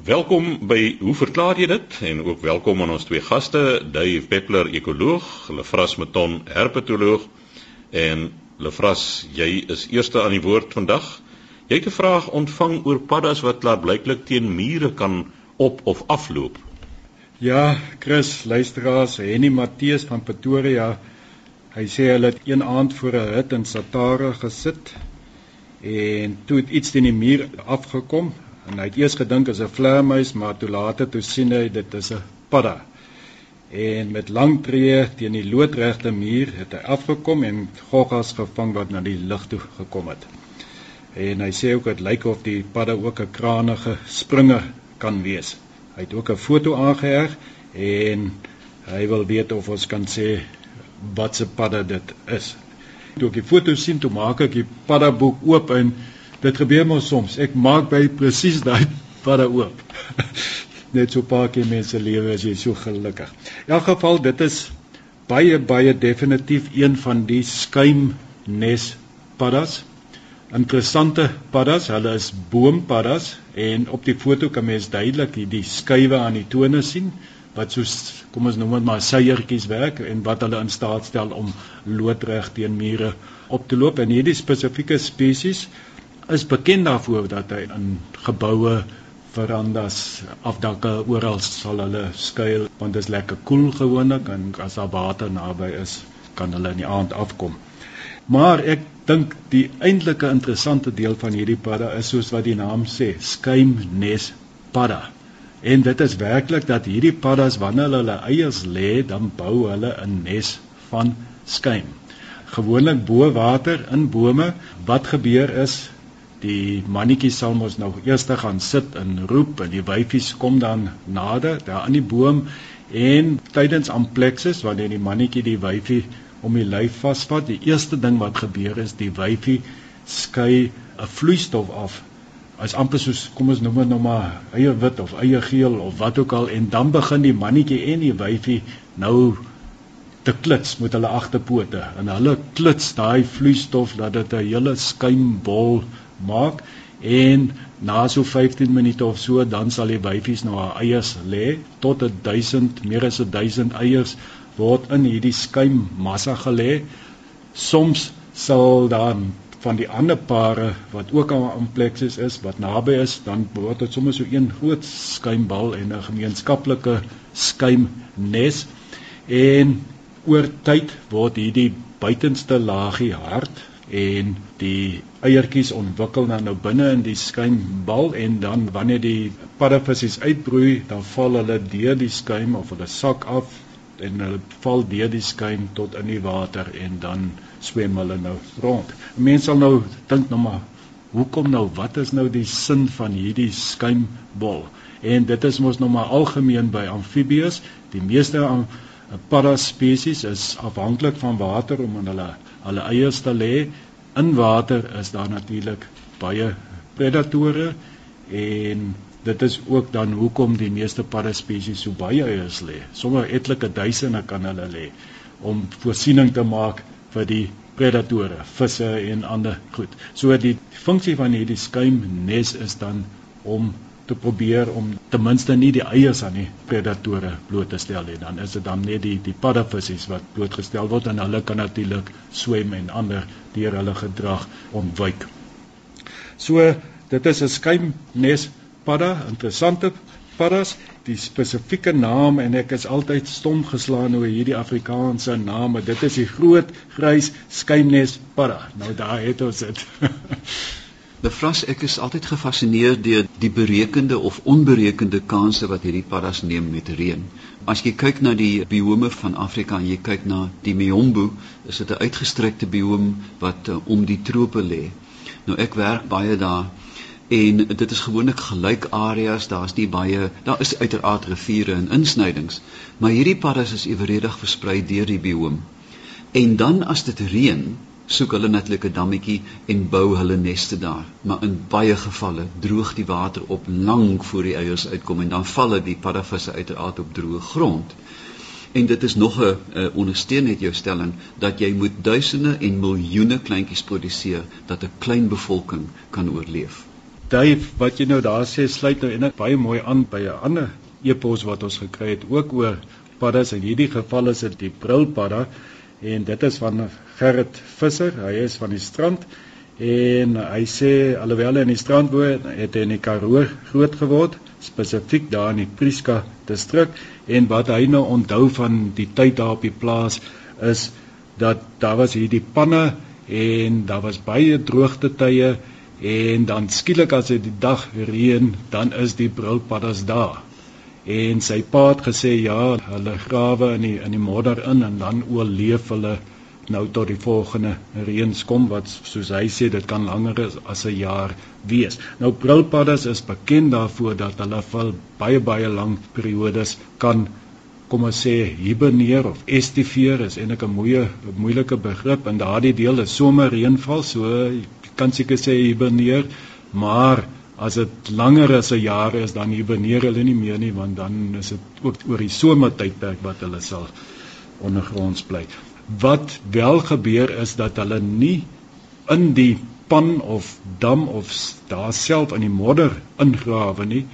Welkom by Hoe verklaar jy dit? En ook welkom aan ons twee gaste, Dave Peppler, ekoloog, Lefras Meton, herpetoloog en Lefras, jy is eerste aan die woord vandag. Jy het 'n vraag ontvang oor paddas wat klaarblyklik teen mure kan op of afloop. Ja, Chris, luisteraars, Henny Matteus van Pretoria. Hy sê hulle het een aand voor 'n hut in Satara gesit en toe het iets teen die muur afgekom En hy het eers gedink as 'n vleermuis, maar toe later toe sien hy dit is 'n padda. En met lang tree teen die loodregte muur het hy afgekom en goggas gevang wat na die lug toe gekom het. En hy sê ook dit lyk of die padda ook 'n kranige springer kan wees. Hy het ook 'n foto aangeheg en hy wil weet of ons kan sê wat se padda dit is. Toe ek die foto sien, toe maak ek die padda boek oop en Dit gebeur mos soms. Ek maak by presies daai padda oop. Net so 'n paar keer mense lewe as jy so gelukkig. In elk geval dit is baie baie definitief een van die skuimnes paddas. Interessante paddas, hulle is boompaddas en op die foto kan mens duidelik hierdie skuwe aan die tone sien wat soos kom ons noem dit maar seiertjies werk en wat hulle in staat stel om loodreg teen mure op te loop en hierdie spesifieke spesies is bekend daarvoor dat hy in geboue verandas afdakke oral sal hulle skuil want dit is lekker koel cool gewoonlik en as daar water naby is kan hulle in die aand afkom. Maar ek dink die eintlike interessante deel van hierdie padda is soos wat die naam sê, skuimnes padda. En dit is werklik dat hierdie paddas wanneer hulle eiers lê, dan bou hulle 'n nes van skuim. Gewoonlik bo water in bome. Wat gebeur is die mannetjie sal mos nou eers gaan sit en roep en die wyfies kom dan nader daar aan die boom en tydens amplexus wanneer die mannetjie die wyfie om die lyf vasvat die eerste ding wat gebeur is die wyfie skei 'n vloeistof af. As amper soos kom ons noem dit nou maar eie wit of eie geel of wat ook al en dan begin die mannetjie en die wyfie nou te klits met hulle agterpote en hulle klits daai vloeistof dat dit 'n hele skuimbol maak en na so 15 minute of so dan sal die wyfies nou haar eiers lê tot 1000 meer as 1000 eiers word in hierdie skuimmassa gelê soms sal dan van die ander pare wat ook aan amplexus is wat naby is dan word dit sommer so een groot skuimbal en 'n gemeenskaplike skuimnes. En oor tyd word hierdie buitenste laagie hard en die eiertjies ontwikkel dan nou binne in die skuimbal en dan wanneer die paddavissies uitbroei dan val hulle deur die skuim of hulle sak af en hulle val deur die skuim tot in die water en dan swem hulle nou rond. Mense sal nou dink nou maar hoekom nou wat is nou die sin van hierdie skuimbol? En dit is mos nou maar algemeen by amfibieë, die meeste padda spesies is afhanklik van water om in hulle hulle eiers te lê. In water is daar natuurlik baie predatore en dit is ook dan hoekom die meeste padda spesies so baie eiers lê. Sommige etlike duisende kan hulle lê om voorsiening te maak vir die predatore, visse en ander goed. So die funksie van hierdie skuimnes is dan om te probeer om ten minste nie die eiers aan die predatore bloot te stel nie. Dan is dit dan net die die paddavissies wat blootgestel word en hulle kan natuurlik swem en ander deur hulle gedrag ontwyk. So dit is 'n skuimnes padda, interessante paddas. Die spesifieke naam en ek is altyd stom geslaan oor hierdie Afrikaanse name. Dit is die groot grys skuimnes padda. Nou daar het ons dit. Bevras ek is altyd gefassineer deur die berekende of onberekende kansse wat hierdie paddas neem met reën. As jy kyk na die biome van Afrika en jy kyk na die Miombo, is dit 'n uitgestrekte biome wat uh, om die trope lê. Nou ek werk baie daar en dit is gewoonlik gelyk areas, daar's nie baie, daar is uiteraard riviere en insnydings, maar hierdie paddas is eweredig versprei deur die biome. En dan as dit reën, soek hulle natuurlik 'n dammetjie en bou hulle neste daar. Maar in baie gevalle droog die water op lank voor die eiers uitkom en dan val die paddavisse uiteraard op droë grond. En dit is nog 'n ondersteun net jou stelling dat jy moet duisende en miljoene kleintjies produseer dat 'n klein bevolking kan oorleef. Dave, wat jy nou daar sê, sluit nou en baie mooi aan by 'n ander epos wat ons gekry het ook oor paddas. In hierdie geval is dit die brilpadda en dit is van Gerrit Visser. Hy is van die strand en hy sê alhoewel hy in die strand woon, het hy in die Karoo groot geword, spesifiek daar in die Prieska distrik en wat hy nou onthou van die tyd daar op die plaas is dat daar was hierdie panne en daar was baie droogte tye en dan skielik as dit die dag reën, dan is die brilpaddas daar. En sy pa het gesê ja, hulle grawe in die in die modder in en dan oorleef hulle nou tot die volgende reëns kom wat soos hy sê dit kan langer as, as 'n jaar wees. Nou brilpaddas is bekend daarvoor dat hulle vir baie baie lang periodes kan kom ons sê hiberneer of estiveer is eintlik 'n moeie moeilike begrip en daardie deel is somerreënval so kan seker sê hiberneer maar as dit langer as 'n jaar is dan hiberneer hulle nie meer nie want dan is dit ook oor die somertydperk wat hulle sal ondergronds bly wat wel gebeur is dat hulle nie in die pan of dam of daar self in die modder ingrawe nie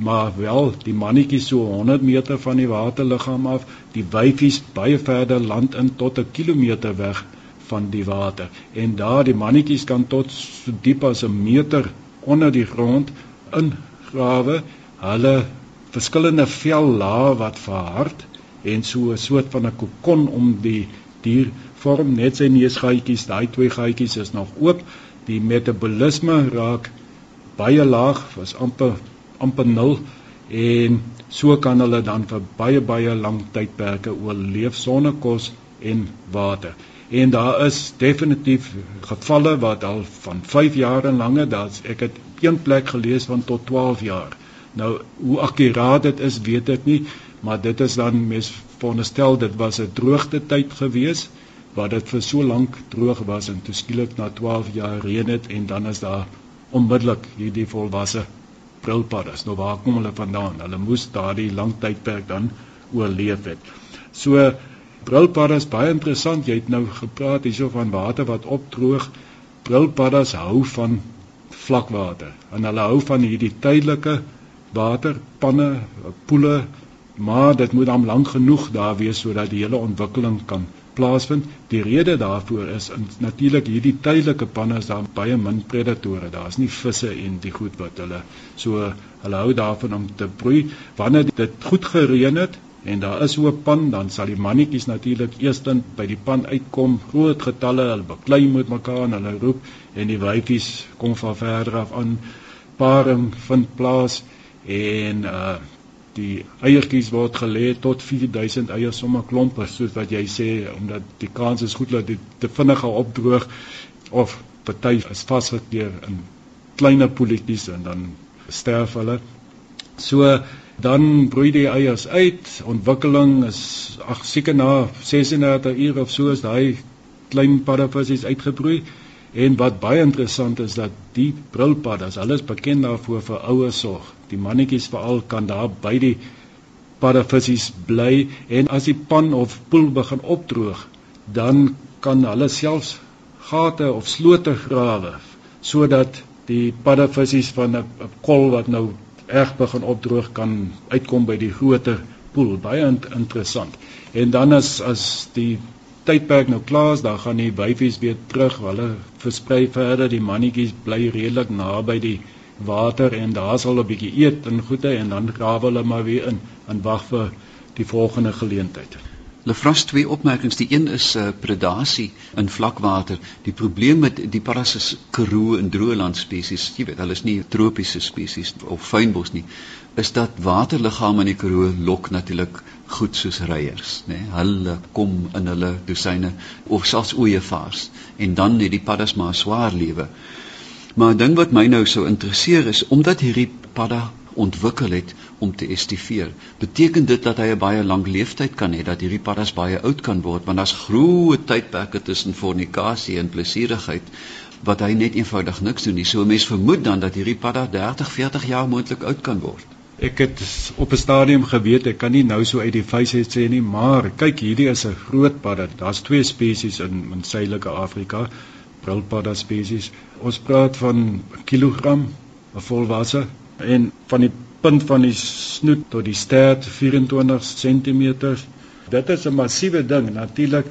maar wel die mannetjies so 100 meter van die waterliggaam af, die wyfies baie verder land in tot 'n kilometer weg van die water. En daar die mannetjies kan tot so diep as 'n meter onder die grond ingrawe. Hulle verskillende vellaa wat verhard en so 'n soort van 'n kokon om die dier vorm net sy neusgaatjies, daai twee gaatjies is nog oop. Die metabolisme raak baie laag, was amper amper nul en so kan hulle dan vir baie baie lang tydperke oorleef sonder kos en water. En daar is definitief gevalle wat al van 5 jaar en langer, daar's ek het een plek gelees van tot 12 jaar. Nou hoe akkuraat dit is, weet ek nie, maar dit is dan mes veronderstel dit was 'n droogte tyd gewees wat dit vir so lank droog was en toe skielik na 12 jaar reën het en dan is daar onmiddellik hierdie volwasse brilpaddas. Nou waar kom hulle vandaan? Hulle moes daardie lang tydperk dan oorleef het. So brilpaddas baie interessant. Jy het nou gepraat hierso van water wat opdroog. Brilpaddas hou van vlakwater. En hulle hou van hierdie tydelike water, panne, poele, maar dit moet dan lank genoeg daar wees sodat die hele ontwikkeling kan plaasvind. Die rede daarvoor is natuurlik hierdie tydelike panne is daar baie min predatore. Daar's nie visse en die goed wat hulle so hulle hou daarvan om te broei. Wanneer dit goed gereën het en daar is 'n pan, dan sal die mannetjies natuurlik eerstens by die pan uitkom, groot getalle, hulle beklei met mekaar en hulle roep en die wyfies kom van verder af aan paring vind plaas en uh die eiertjies word gelê tot 4000 eiers sommer klompe soos wat jy sê omdat die kans is goed dat dit te vinniger opdroog of party is vasgekeer in kleiner poeltjies en dan sterf hulle. So dan broei die eiers uit. Ontwikkeling is ag seker na 36 ure of so is daai klein paddavissies uitgebroei. En wat baie interessant is dat die brilpaddas, hulle is bekend daarvoor vir ouer sorg die mannetjies veral kan daar by die paddavissies bly en as die pan of poel begin opdroog dan kan hulle selfs gate of slote grawe sodat die paddavissies van 'n kol wat nou erg begin opdroog kan uitkom by die groter poel. Baie interessant. En dan as as die tydperk nou klaar is dan gaan die wyfies weer terug. Hulle versprei verder die mannetjies bly redelik naby die water en daar sal 'n bietjie eet en goede en dan grawe hulle maar weer in en wag vir die volgende geleentheid. Lefras twee opmerkings. Die een is uh, predasie in vlakwater. Die probleem met die parasis Karoo en droëland spesies, jy weet, hulle is nie tropiese spesies of fynbos nie, is dat waterliggame in die Karoo lok natuurlik goed soos reiers, nê. Nee? Hulle kom in hulle dosyne of selfs ooeievaars en dan het die paddas maar swaar lewe. Maar 'n ding wat my nou sou interesseer is omdat hierdie padda ontwikkel het om te estiveer, beteken dit dat hy 'n baie lang leeftyd kan hê, dat hierdie paddas baie oud kan word, want daar's groot tydperke tussen fornikasie en plesierigheid wat hy net eenvoudig niks doen nie. So 'n mens vermoed dan dat hierdie padda 30, 40 jaar moontlik oud kan word. Ek het op 'n stadium geweet ek kan nie nou so uit die vuis uit sê nie, maar kyk hierdie is 'n groot padda. Daar's twee spesies in in Suidelike Afrika brilpadda spesies. Ons praat van 'n kilogram 'n volwasse en van die punt van die snoet tot die stert 24 cm. Dit is 'n massiewe ding. Natuurlik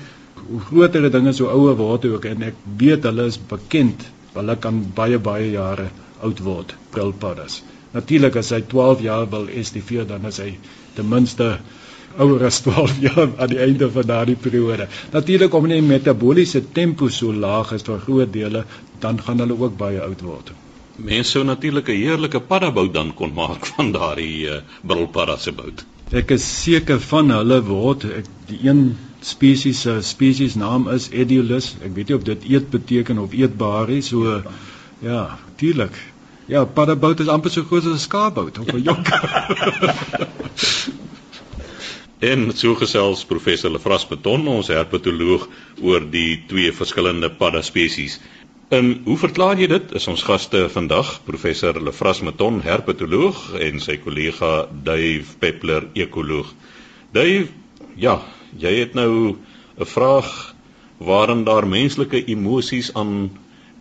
hoe groter 'n ding is, hoe ouer word hy ook en ek weet hulle is bekend. Hulle kan baie baie jare oud word, skilpaddas. Natuurlik as hy 12 jaar wil STV dan is hy ten minste ouer as 12 jaar aan die einde van daardie periode. Natuurlik om nie metabooliese tempo so laag is vir groot dele, dan gaan hulle ook baie oud word. Mense sou natuurlik 'n heerlike paddabout dan kon maak van daardie uh, brilpadda se bout. Ek is seker van hulle word ek die een spesies se spesies naam is Ediolus. Ek weet nie of dit eet beteken of eetbaar is. So ja, tuurlik. Ja, paddabout is amper so groot as 'n skaapbout of 'n jok. En so gesels professor Lefras Beton, ons herpetoloog oor die twee verskillende padda spesies. En hoe verklaar jy dit? Is ons gaste vandag professor Lefras Beton, herpetoloog en sy kollega Dave Peppler, ekoloog. Dave, ja, jy het nou 'n vraag waarin daar menslike emosies aan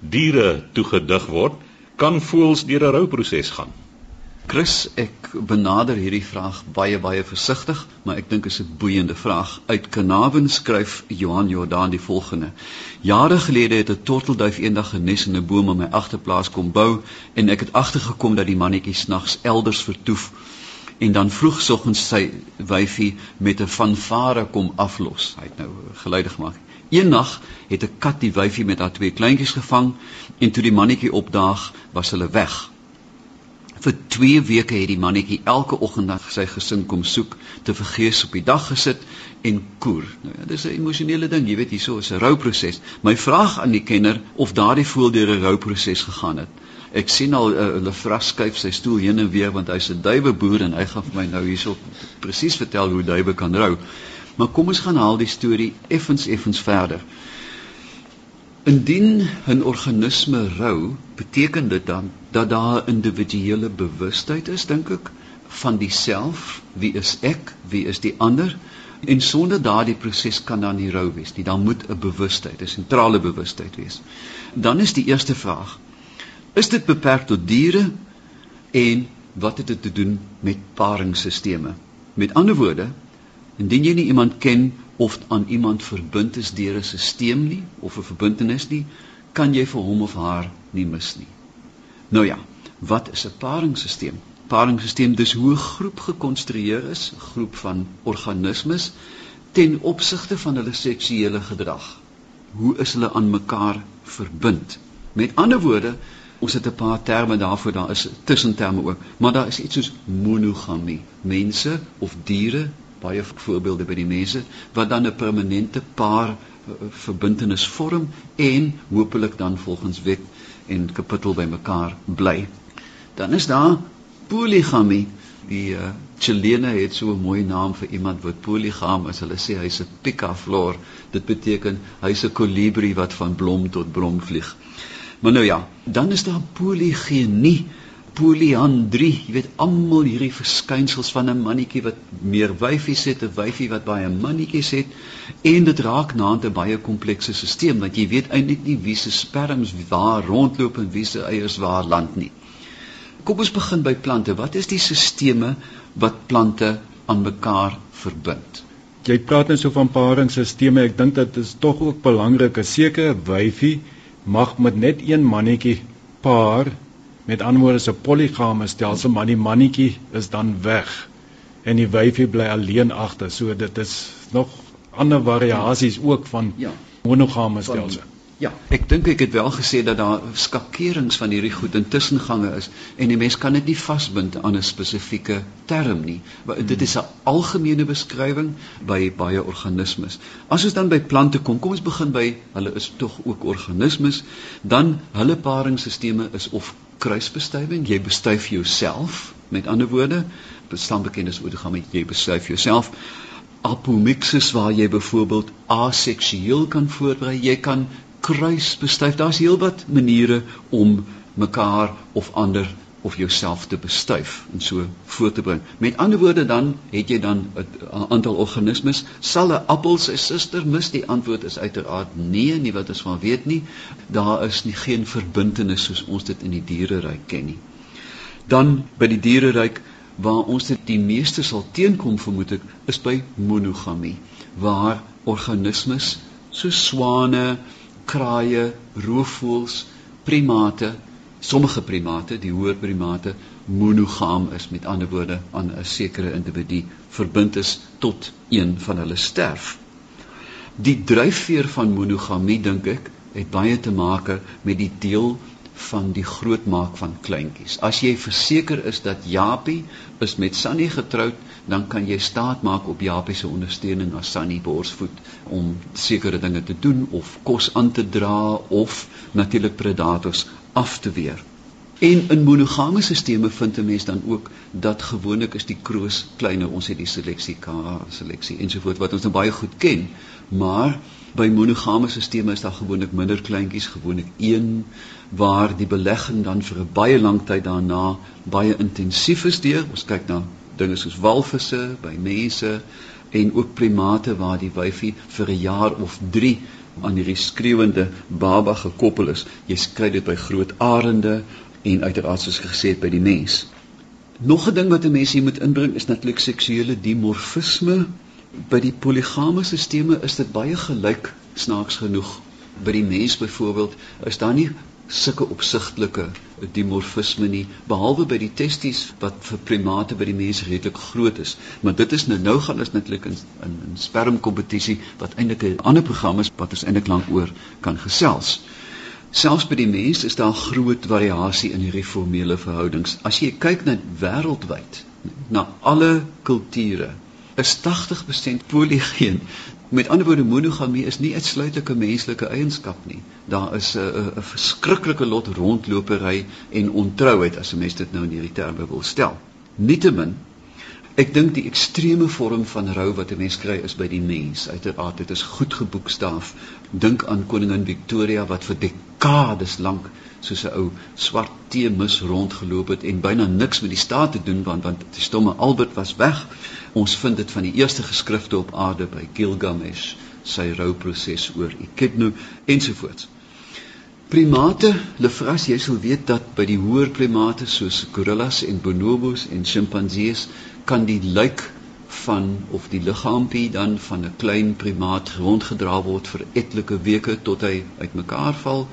diere toegedig word, kan voels deur 'n rouproses gaan. Chris, ek benader hierdie vraag baie baie versigtig, maar ek dink dit is 'n boeiende vraag. Uit Kanaven skryf Johan Jordan die volgende: Jare gelede het 'n tortelduif eendag genes in 'n boom in my agterplaas kom bou en ek het agtergekom dat die mannetjie snags elders vertoef en dan vroegsoggens sy wyfie met 'n fanfare kom aflos. Hy het nou geluide gemaak. Eendag het 'n kat die wyfie met haar twee kleintjies gevang en toe die mannetjie opdaag, was hulle weg. Vir 2 weke het die mannetjie elke oggend na sy gesin kom soek, te vergees op die dag gesit en koer. Nou ja, dis 'n emosionele ding, jy weet hierso is 'n rouproses. My vraag aan die kenner of daardie voel deur 'n rouproses gegaan het. Ek sien al uh, hulle vras skuif sy stoel heen en weer want hy's 'n duiweboer en hy gaan vir my nou hierso presies vertel hoe duiwe kan rou. Maar kom ons gaan haal die storie effens effens verder. Indien 'n organisme rou, beteken dit dan dat daar 'n individuele bewustheid is, dink ek, van diself, wie is ek, wie is die ander? En sonder daardie proses kan daar nie rou wees nie. Dan moet 'n bewustheid, 'n sentrale bewustheid wees. Dan is die eerste vraag: Is dit beperk tot diere en wat het dit te doen met paringsstelsels? Met ander woorde, indien jy nie iemand ken of aan iemand verbind is deur 'n stelsel nie of 'n verbintenis nie, kan jy vir hom of haar nie mis nie. Nou ja, wat is 'n paringsstelsel? Paringsstelsel dis hoe 'n groep gekonstrueer is, 'n groep van organismes ten opsigte van hulle seksuele gedrag. Hoe is hulle aan mekaar verbind? Met ander woorde, ons het 'n paar terme daarvoor, daar is tussenterme ook, maar daar is iets soos monogamie. Mense of diere baie voorbeelde by die mense wat dan 'n permanente paar uh, verbintenis vorm en hopelik dan volgens wet en kapittel by mekaar bly. Dan is daar poligamie. Die uh, Chilene het so 'n mooi naam vir iemand wat poligam is. Hulle sê hy's 'n picaflor. Dit beteken hy's 'n kolibrie wat van blom tot blom vlieg. Maar nou ja, dan is daar poligenie poliandrie, jy weet almal hierdie verskynsels van 'n mannetjie wat meer wyfies het, 'n wyfie wat baie mannetjies het en dit raak na 'n baie komplekse stelsel want jy weet eintlik nie wie se sperms waar rondloop en wie se eiers waar land nie. Kom ons begin by plante. Wat is die sisteme wat plante aan mekaar verbind? Jy praat nou so van paringsstelsels. Ek dink dit is tog ook belangrik 'n sekere wyfie mag met net een mannetjie paar Met ander woorde is 'n poligame stelsel, maar die mannetjie is dan weg en die wyfie bly alleen agter. So dit is nog ander variasies ook van ja, monogame stelsel. Ja, ek dink ek het wel gesê dat daar skakerings van hierdie goed intussen gange is en die mens kan dit nie vasbind aan 'n spesifieke term nie. Maar dit is 'n algemene beskrywing by baie organismes. As ons dan by plante kom, kom ons begin by hulle is tog ook organismes, dan hulle paringsstelsels is of kruisbestuiving, jy bestuif jouself, met ander woorde, bestaan bekend as oorgang met jy bestuif jouself. Apomixis waar jy byvoorbeeld aseksueel kan voorberei, jy kan kruisbestuif. Daar's heelwat maniere om mekaar of ander of jouself te bestuif en so voor te bring. Met ander woorde dan het jy dan 'n aantal organismes. Sal 'n appel sy suster mis? Die antwoord is uiteraard nee, nie wat ons van weet nie. Daar is nie geen verbintenis soos ons dit in die diereryk ken nie. Dan by die diereryk waar ons dit die meeste sal teenkom vermoed ek is by monogamie waar organismes so swane, kraaie, roofvoëls, primate, sommige primate, die hoër primate monogam is met ander woorde aan 'n sekere individu verbind is tot een van hulle sterf. Die dryfveer van monogamie dink ek het baie te maak met die deel van die grootmaak van kleintjies. As jy verseker is dat Japie is met Sunny getroud, dan kan jy staat maak op Japie se ondersteuning as Sunny borsvoed om sekere dinge te doen of kos aan te dra of natuurlik predators af te weer. En in monogame sisteme vind 'n mens dan ook dat gewoonlik is die kroos kleiner, ons het die seleksie K seleksie ensovoorts wat ons nou baie goed ken, maar by monogame sisteme is daar gewoonlik minder kleintjies, gewoonlik een waar die belegging dan vir 'n baie lang tyd daarna baie intensief is deur. Ons kyk na dinge soos walvisse by mense en ook primate waar die wyfie vir 'n jaar of 3 aan hierdie skreeuende baba gekoppel is. Jy kry dit by groot arende en uiteraard soos gesê het by die mens. Nog 'n ding wat 'n mens hier moet inbring is natuurlik seksuele dimorfisme. By die poligame sisteme is dit baie gelyk snaaks genoeg. By die mens byvoorbeeld is daar nie sulke opsigtelike dimorfisme nie behalwe by die testies wat vir primate by die mens redelik groot is maar dit is nou nou gaan ons netlik in in, in spermkompetisie wat eintlik 'n ander program is wat ons eintlik lank oor kan gesels. Selfs by die mens is daar groot variasie in hierdie formele verhoudings. As jy kyk na wêreldwyd, na alle kulture, is 80% poligeen. Met ander woorde, monogamie is nie uitsluitlik 'n menslike eienskap nie. Daar is 'n 'n verskriklike lot rondlopery en ontrouheid as 'n mens dit nou in hierdie terme wil stel. Nietemin Ek dink die ekstreme vorm van rou wat 'n mens kry is by die mens. Uiteraard, dit is goed geboekstaaf. Dink aan koningin Victoria wat vir dekades lank soos 'n ou swart teemis rondgeloop het en byna niks met die staat te doen want want die stomme Albert was weg. Ons vind dit van die eerste geskrifte op aarde by Gilgamesh, sy rouproses oor Echidna ensovoorts. Primate, Lefras, jy sal weet dat by die hoër primate soos gorillas en bonobos en sjimpansees kan die lijk van of die liggaampie dan van 'n klein primaat rondgedra word vir etlike weke tot hy uitmekaar val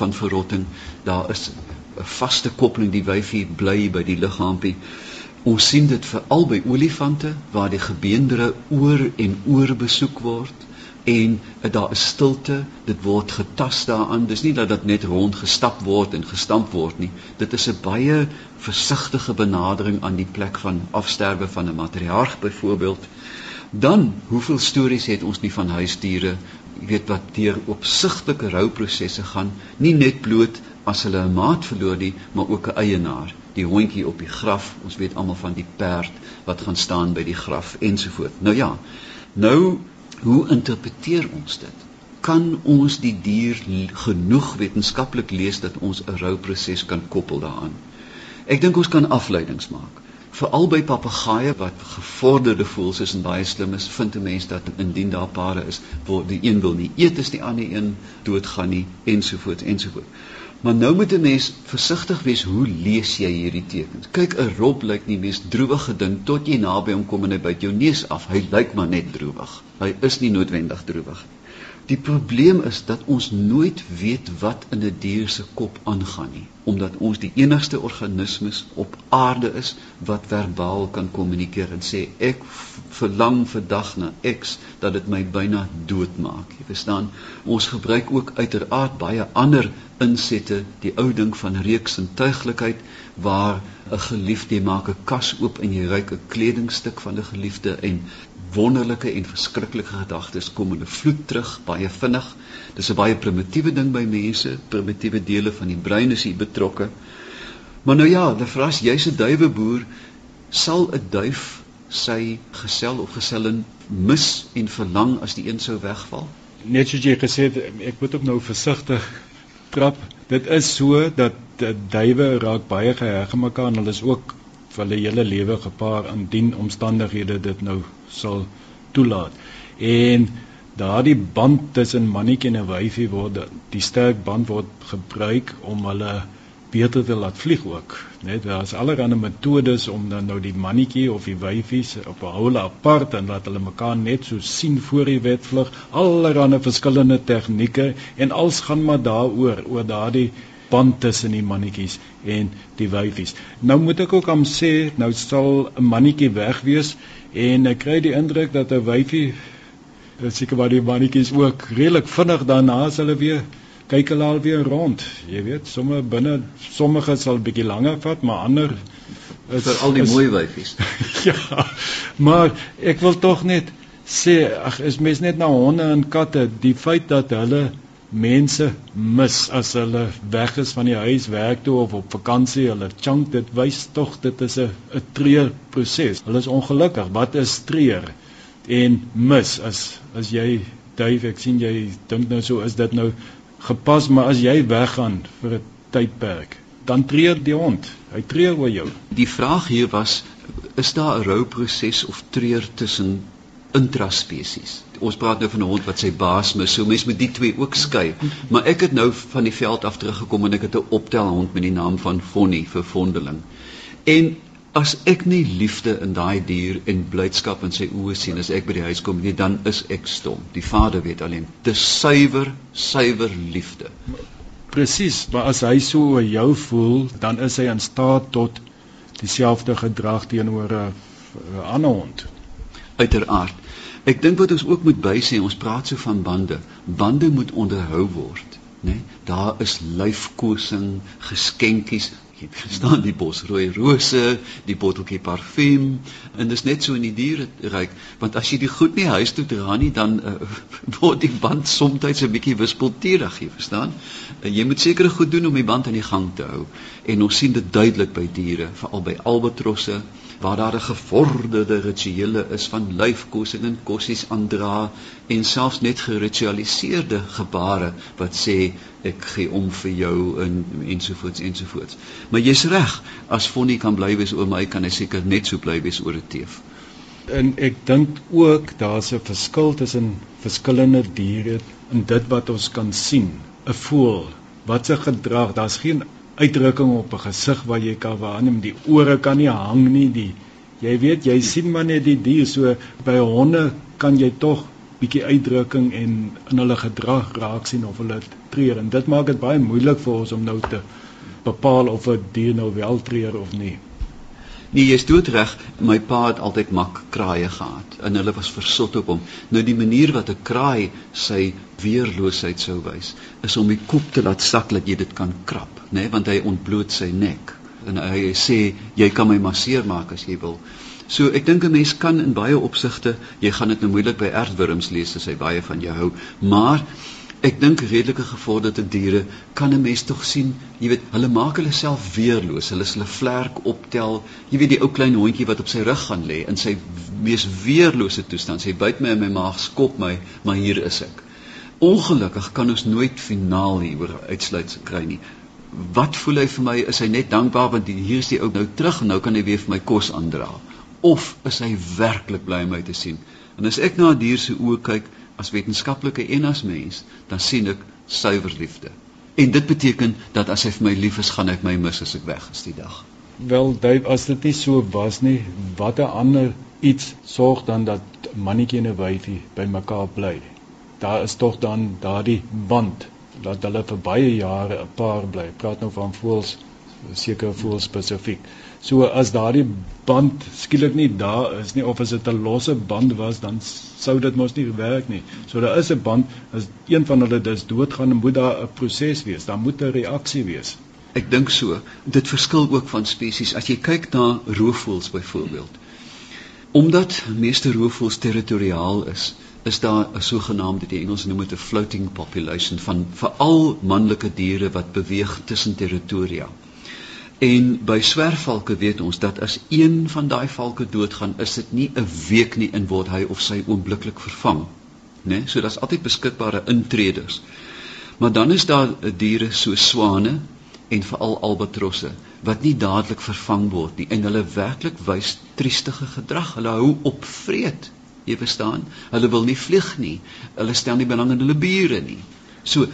van verrotting. Daar is 'n vaste koppeling die wyfie bly by die liggaampie. Ons sien dit veral by olifante waar die gebeendere oor en oor besoek word en daar is stilte dit word getas daaraan. Dis nie dat dit net rond gestap word en gestamp word nie. Dit is 'n baie versigtige benadering aan die plek van afsterwe van 'n matriarg byvoorbeeld. Dan hoeveel stories het ons nie van huisdiere weet wat deur opsigtelike rouprosesse gaan nie net bloot as hulle 'n maat verloor nie maar ook 'n eienaar die hondjie op die graf ons weet almal van die perd wat gaan staan by die graf ensovoort. Nou ja nou Hoe interpreteer ons dit? Kan ons die dier genoeg wetenskaplik lees dat ons 'n rouproses kan koppel daaraan? Ek dink ons kan afleidings maak. Veral by papegaaie wat gevorderde voels is en baie slim is, vind 'n mens dat indien daar pare is waar die een wil nie eet as die ander een doodgaan nie ensovoorts ensovoorts. Maar nou moet 'n mens versigtig wees hoe lees jy hierdie tekens. Kyk, 'n rob lyk nie mees droewige ding tot jy naby hom kom en hy byt jou neus af. Hy lyk maar net droewig. Hy is nie noodwendig droewig nie. Die probleem is dat ons nooit weet wat in 'n dier se kop aangaan nie, omdat ons die enigste organismes op aarde is wat verbaal kan kommunikeer en sê ek verlang vandag na X dat dit my byna doodmaak. Jy verstaan? Ons gebruik ook uiteraard baie ander insette, die ou ding van reeks en tuiglikheid waar 'n geliefde maak 'n kas oop en jy ruik 'n kledingstuk van 'n geliefde en wonderlike en verskriklike gedagtes kom in 'n vloed terug baie vinnig. Dis 'n baie primitiewe ding by mense, primitiewe dele van die brein is hier betrokke. Maar nou ja, die vras jy's 'n duiweboer, sal 'n duif sy gesel of gesellin mis en verlang as die een sou wegval? Net soos jy gesê het, ek moet ook nou versigtig trap. Dit is so dat duwe raak baie geheg aan mekaar en hulle is ook vir hulle hele lewe gepaar indien omstandighede dit nou sal toelaat. En daardie band tussen mannetjie en wyfie word die sterk band word gebruik om hulle beter te laat vlieg ook. Net daar's allerlei metodes om dan nou die mannetjie of die wyfies op 'n houle apart en laat hulle mekaar net so sien voor die wedvlug. Allerlei verskillende tegnieke en alles gaan maar daaroor oor daardie band tussen die mannetjies en die wyfies. Nou moet ek ook aan sê, nou sal 'n mannetjie weg wees en ek kry die indruk dat 'n wyfie seker waar die mannetjies ook redelik vinnig daarna as hulle weer kyk hulle al weer rond. Jy weet, sommige binne sommige sal bietjie langer vat, maar ander is vir al die is, mooi wyfies. ja. Maar ek wil tog net sê, ag, is mens net na honde en katte, die feit dat hulle mense mis as hulle weg is van die huis werk toe of op vakansie, hulle chunk dit wys tog dit is 'n 'n treur proses. Hulle is ongelukkig. Wat is treur? En mis as as jy Dave, ek sien jy dink nou so is dit nou gepas, maar as jy weggaan vir 'n tydperk, dan treur die hond. Hy treur oor jou. Die vraag hier was is daar 'n rouproses of treur tussen intraspesies? Ons praat nou van 'n hond wat sy baas mis, so mens moet die twee ook skei. Maar ek het nou van die veld af teruggekom en ek het 'n optelhond met die naam van Fonnie vir vondeling. En as ek nie liefde in daai dier en blydskap in sy oë sien as ek by die huis kom nie, dan is ek stom. Die Vader weet alleen, dis suiwer, suiwer liefde. Presies, maar as hy so oor jou voel, dan is hy in staat tot dieselfde gedrag teenoor 'n ander hond. Uiteraard. Ek dink wat ons ook moet bysê, ons praat so van bande. Bande moet onderhou word, né? Nee? Daar is lyfkosing, geskenkies, jy verstaan die bosrooi rose, die botteltjie parfuum en dis net so in die diereryk want as jy die goed nie huis toe dra nie dan uh, word die band soms 'n bietjie wispelturig, jy verstaan? Uh, jy moet sekere goed doen om die band aan die gang te hou en ons sien dit duidelik by diere, veral by albatrosse waar daar 'n gevorderde rituele is van lyfkosing en kossies aandra en selfs net geritualiseerde gebare wat sê ek gee om vir jou en ensovoorts ensovoorts. Maar jy's reg, as Fonnie kan bly wees oor my, kan hy seker net so bly wees oor 'n teef. En ek dink ook daar's 'n verskil tussen verskillende diere in dit wat ons kan sien. 'n Voël, wat se gedrag, daar's geen uitdrukking op 'n gesig wat jy kan waarneem. Die ore kan nie hang nie. Die jy weet, jy sien maar net die dier so by honde kan jy tog bietjie uitdrukking en in hulle gedrag raak sien of hulle treur en dit maak dit baie moeilik vir ons om nou te bepaal of 'n dier nou wel treur of nie. Nee, jy's doodreg. My pa het altyd mak kraaie gehad en hulle was versot op hom. Nou die manier wat 'n kraai sy weerloosheid sou wys, is om die kop te laat sak dat jy dit kan krap, nê, nee? want hy ontbloot sy nek en hy sê jy kan my masseer maak as jy wil. So ek dink 'n mens kan in baie opsigte, jy gaan dit nou moeilik by erdwurms lees as hy baie van jou hou, maar Ek dink redelike gevorderde diere kan 'n mens tog sien, jy weet, hulle maak hulle self weerloos. Hulle hulle vlerk optel. Jy weet die ou klein hondjie wat op sy rug gaan lê in sy mees weerlose toestand. Sy byt my in my maag, skop my, maar hier is ek. Ongelukkig kan ons nooit finaal hieroor uitsluit kry nie. Wat voel hy vir my? Is hy net dankbaar want hier is die ou nou terug en nou kan hy weer vir my kos aandra? Of is hy werklik bly om my te sien? En as ek na 'n dier se oë kyk, as wetenskaplike en as mens, dan sien ek suiwer liefde. En dit beteken dat as hy vir my lief is, gaan hy my mis as ek weg is die dag. Wel, Dave, as dit nie so was nie, watter ander iets sorg dan dat mannetjie en 'n wyfie bymekaar bly? Daar is tog dan daardie band dat hulle vir baie jare 'n paar bly. Praat nou van voels seker voel spesifiek. So as daardie band skielik nie daar is nie of as dit 'n losse band was, dan sou dit mos nie werk nie. So daar is 'n band, as een van hulle dis doodgaan, moet daar 'n proses wees, daar moet 'n reaksie wees. Ek dink so. Dit verskil ook van spesies. As jy kyk na roofvoëls byvoorbeeld. Omdat meeste roofvoëls territoriaal is, is daar 'n sogenaamde die Engels noem dit 'n floating population van veral manlike diere wat beweeg tussen territoria. En by swerfvalke weet ons dat as een van daai valke doodgaan, is dit nie 'n week nie in word hy of sy oombliklik vervang, né? Nee? So daar's altyd beskikbare intreders. Maar dan is daar diere so swane en veral albatrosse wat nie dadelik vervang word nie en hulle werklik wys triestige gedrag. Hulle hou op vreet. Jy verstaan? Hulle wil nie vlieg nie. Hulle stel nie belang in hulle bure nie. So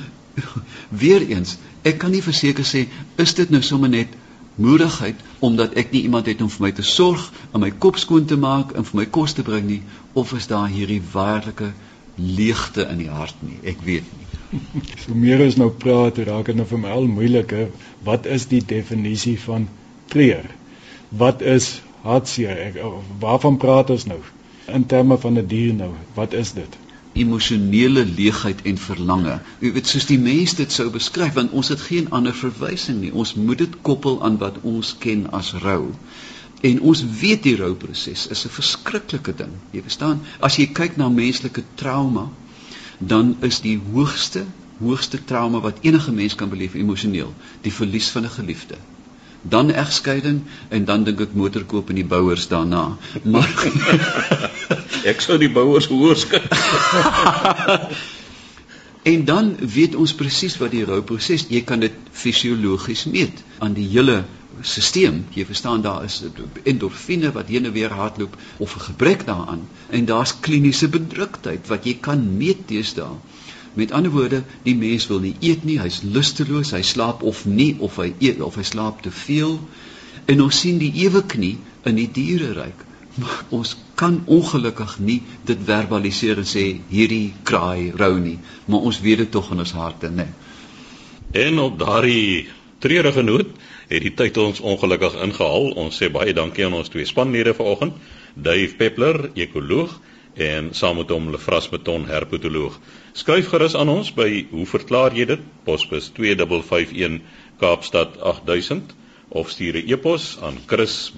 weer eens Ek kan nie verseker sê is dit nou sommer net moedigheid omdat ek nie iemand het om vir my te sorg, om my kop skoon te maak en vir my kos te bring nie, of is daar hierdie waarlike leegte in die hart nie? Ek weet nie. So meer is nou praat, raak dit nou vir my al moeiliker. Wat is die definisie van treur? Wat is hartseer? Waarvan praat ons nou? In terme van 'n die dier nou, wat is dit? emosionele leegheid en verlange. Jy weet soos die mens dit sou beskryf want ons het geen ander verwysing nie. Ons moet dit koppel aan wat ons ken as rou. En ons weet die rouproses is 'n verskriklike ding. Jy verstaan? As jy kyk na menslike trauma, dan is die hoogste hoogste trauma wat enige mens kan beleef emosioneel, die verlies van 'n geliefde. Dan egskeiding en dan dink ek motorkoop in die bouers daarna. Maar ek sou die bouers hoor skik. en dan weet ons presies wat die rouproses, jy kan dit fisiologies meet aan die hele stelsel. Jy verstaan daar is endorfine wat heen en weer hardloop of 'n gebrek daaraan en daar's kliniese bedruktheid wat jy kan meet teesdae. Met ander woorde, die mens wil nie eet nie, hy's lusteloos, hy slaap of nie of hy eet of hy slaap te veel. En ons sien die ewe knie in die diereryk. Maar ons kan ongelukkig nie dit verbaliseer en sê hierdie kraai rou nie, maar ons weet dit tog in ons harte, né? En op daardie treurige noot het die tyd ons ongelukkig ingehaal. Ons sê baie dankie aan ons twee spanlede vanoggend, Dave Peppler, ekoloog en saam met hom Lefras Beton, herpetoloog. Skryf gerus aan ons by hoe verklaar jy dit? Posbus 2551 Kaapstad 8000 of stuur 'n e-pos aan chris@rsg.co.za.